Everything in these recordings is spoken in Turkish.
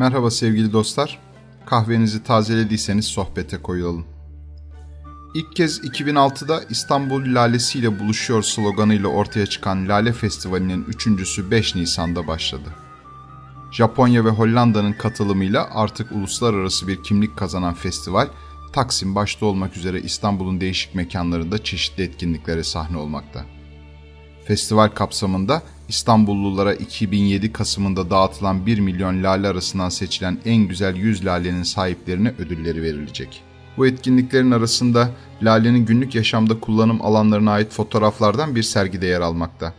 Merhaba sevgili dostlar. Kahvenizi tazelediyseniz sohbete koyulalım. İlk kez 2006'da İstanbul Lalesi ile buluşuyor sloganıyla ortaya çıkan Lale Festivali'nin üçüncüsü 5 Nisan'da başladı. Japonya ve Hollanda'nın katılımıyla artık uluslararası bir kimlik kazanan festival, Taksim başta olmak üzere İstanbul'un değişik mekanlarında çeşitli etkinliklere sahne olmakta. Festival kapsamında İstanbullulara 2007 Kasım'ında dağıtılan 1 milyon lale arasından seçilen en güzel 100 lalenin sahiplerine ödülleri verilecek. Bu etkinliklerin arasında lalenin günlük yaşamda kullanım alanlarına ait fotoğraflardan bir sergide yer almakta.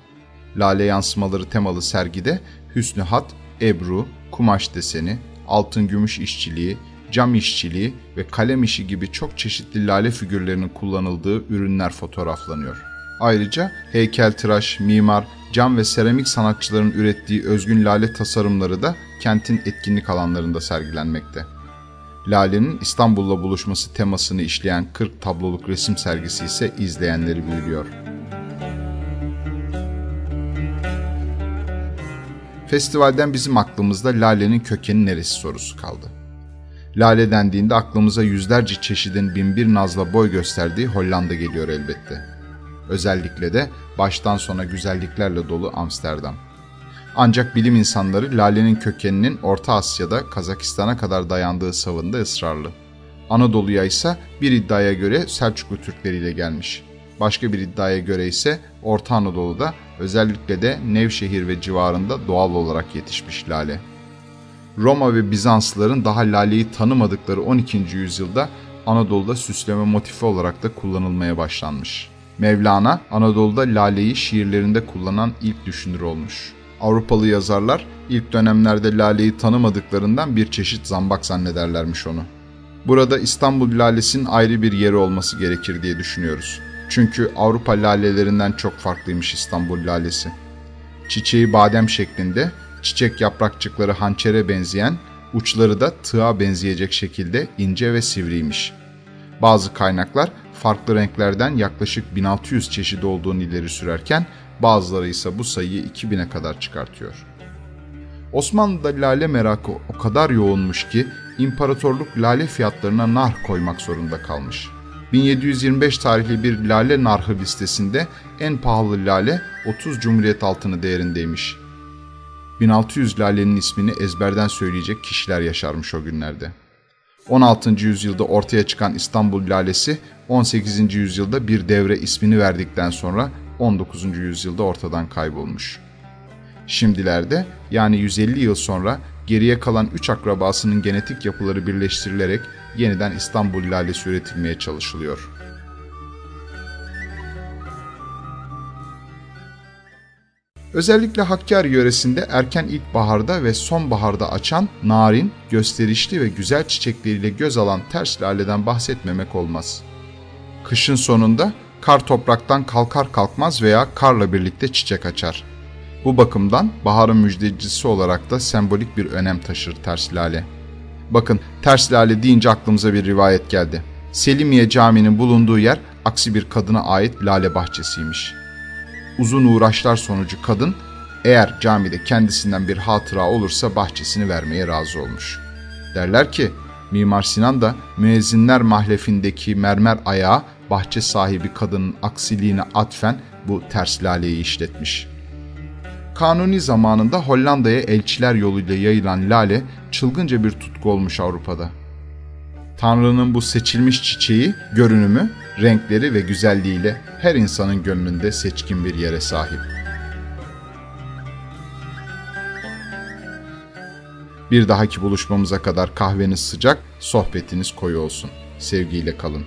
Lale yansımaları temalı sergide hüsnü hat, ebru, kumaş deseni, altın gümüş işçiliği, cam işçiliği ve kalem işi gibi çok çeşitli lale figürlerinin kullanıldığı ürünler fotoğraflanıyor. Ayrıca heykeltıraş, mimar, cam ve seramik sanatçıların ürettiği özgün lale tasarımları da kentin etkinlik alanlarında sergilenmekte. Lale'nin İstanbul'la buluşması temasını işleyen 40 tabloluk resim sergisi ise izleyenleri büyülüyor. Festivalden bizim aklımızda Lale'nin kökeni neresi sorusu kaldı. Lale dendiğinde aklımıza yüzlerce çeşidin binbir nazla boy gösterdiği Hollanda geliyor elbette. Özellikle de baştan sona güzelliklerle dolu Amsterdam. Ancak bilim insanları lalenin kökeninin Orta Asya'da Kazakistan'a kadar dayandığı savında ısrarlı. Anadolu'ya ise bir iddiaya göre Selçuklu Türkleriyle gelmiş. Başka bir iddiaya göre ise Orta Anadolu'da özellikle de Nevşehir ve civarında doğal olarak yetişmiş lale. Roma ve Bizanslıların daha laleyi tanımadıkları 12. yüzyılda Anadolu'da süsleme motifi olarak da kullanılmaya başlanmış. Mevlana Anadolu'da laleyi şiirlerinde kullanan ilk düşünür olmuş. Avrupalı yazarlar ilk dönemlerde laleyi tanımadıklarından bir çeşit zambak zannederlermiş onu. Burada İstanbul lalesinin ayrı bir yeri olması gerekir diye düşünüyoruz. Çünkü Avrupa lalelerinden çok farklıymış İstanbul lalesi. Çiçeği badem şeklinde, çiçek yaprakçıkları hançere benzeyen, uçları da tığa benzeyecek şekilde ince ve sivriymiş. Bazı kaynaklar farklı renklerden yaklaşık 1600 çeşidi olduğunu ileri sürerken bazıları ise bu sayıyı 2000'e kadar çıkartıyor. Osmanlı'da lale merakı o kadar yoğunmuş ki imparatorluk lale fiyatlarına nar koymak zorunda kalmış. 1725 tarihli bir lale narhı listesinde en pahalı lale 30 Cumhuriyet altını değerindeymiş. 1600 lalenin ismini ezberden söyleyecek kişiler yaşarmış o günlerde. 16. yüzyılda ortaya çıkan İstanbul lalesi 18. yüzyılda bir devre ismini verdikten sonra 19. yüzyılda ortadan kaybolmuş. Şimdilerde yani 150 yıl sonra geriye kalan 3 akrabasının genetik yapıları birleştirilerek yeniden İstanbul lalesi üretilmeye çalışılıyor. Özellikle Hakkari yöresinde erken ilkbaharda ve sonbaharda açan narin, gösterişli ve güzel çiçekleriyle göz alan ters laleden bahsetmemek olmaz. Kışın sonunda kar topraktan kalkar kalkmaz veya karla birlikte çiçek açar. Bu bakımdan baharın müjdecisi olarak da sembolik bir önem taşır ters lale. Bakın ters lale deyince aklımıza bir rivayet geldi. Selimiye Camii'nin bulunduğu yer aksi bir kadına ait lale bahçesiymiş. Uzun uğraşlar sonucu kadın eğer camide kendisinden bir hatıra olursa bahçesini vermeye razı olmuş. Derler ki Mimar Sinan da müezzinler mahlefindeki mermer ayağı bahçe sahibi kadının aksiliğine atfen bu ters laleyi işletmiş. Kanuni zamanında Hollanda'ya elçiler yoluyla yayılan lale çılgınca bir tutku olmuş Avrupa'da. Tanrı'nın bu seçilmiş çiçeği, görünümü, renkleri ve güzelliğiyle her insanın gönlünde seçkin bir yere sahip. Bir dahaki buluşmamıza kadar kahveniz sıcak, sohbetiniz koyu olsun. Sevgiyle kalın.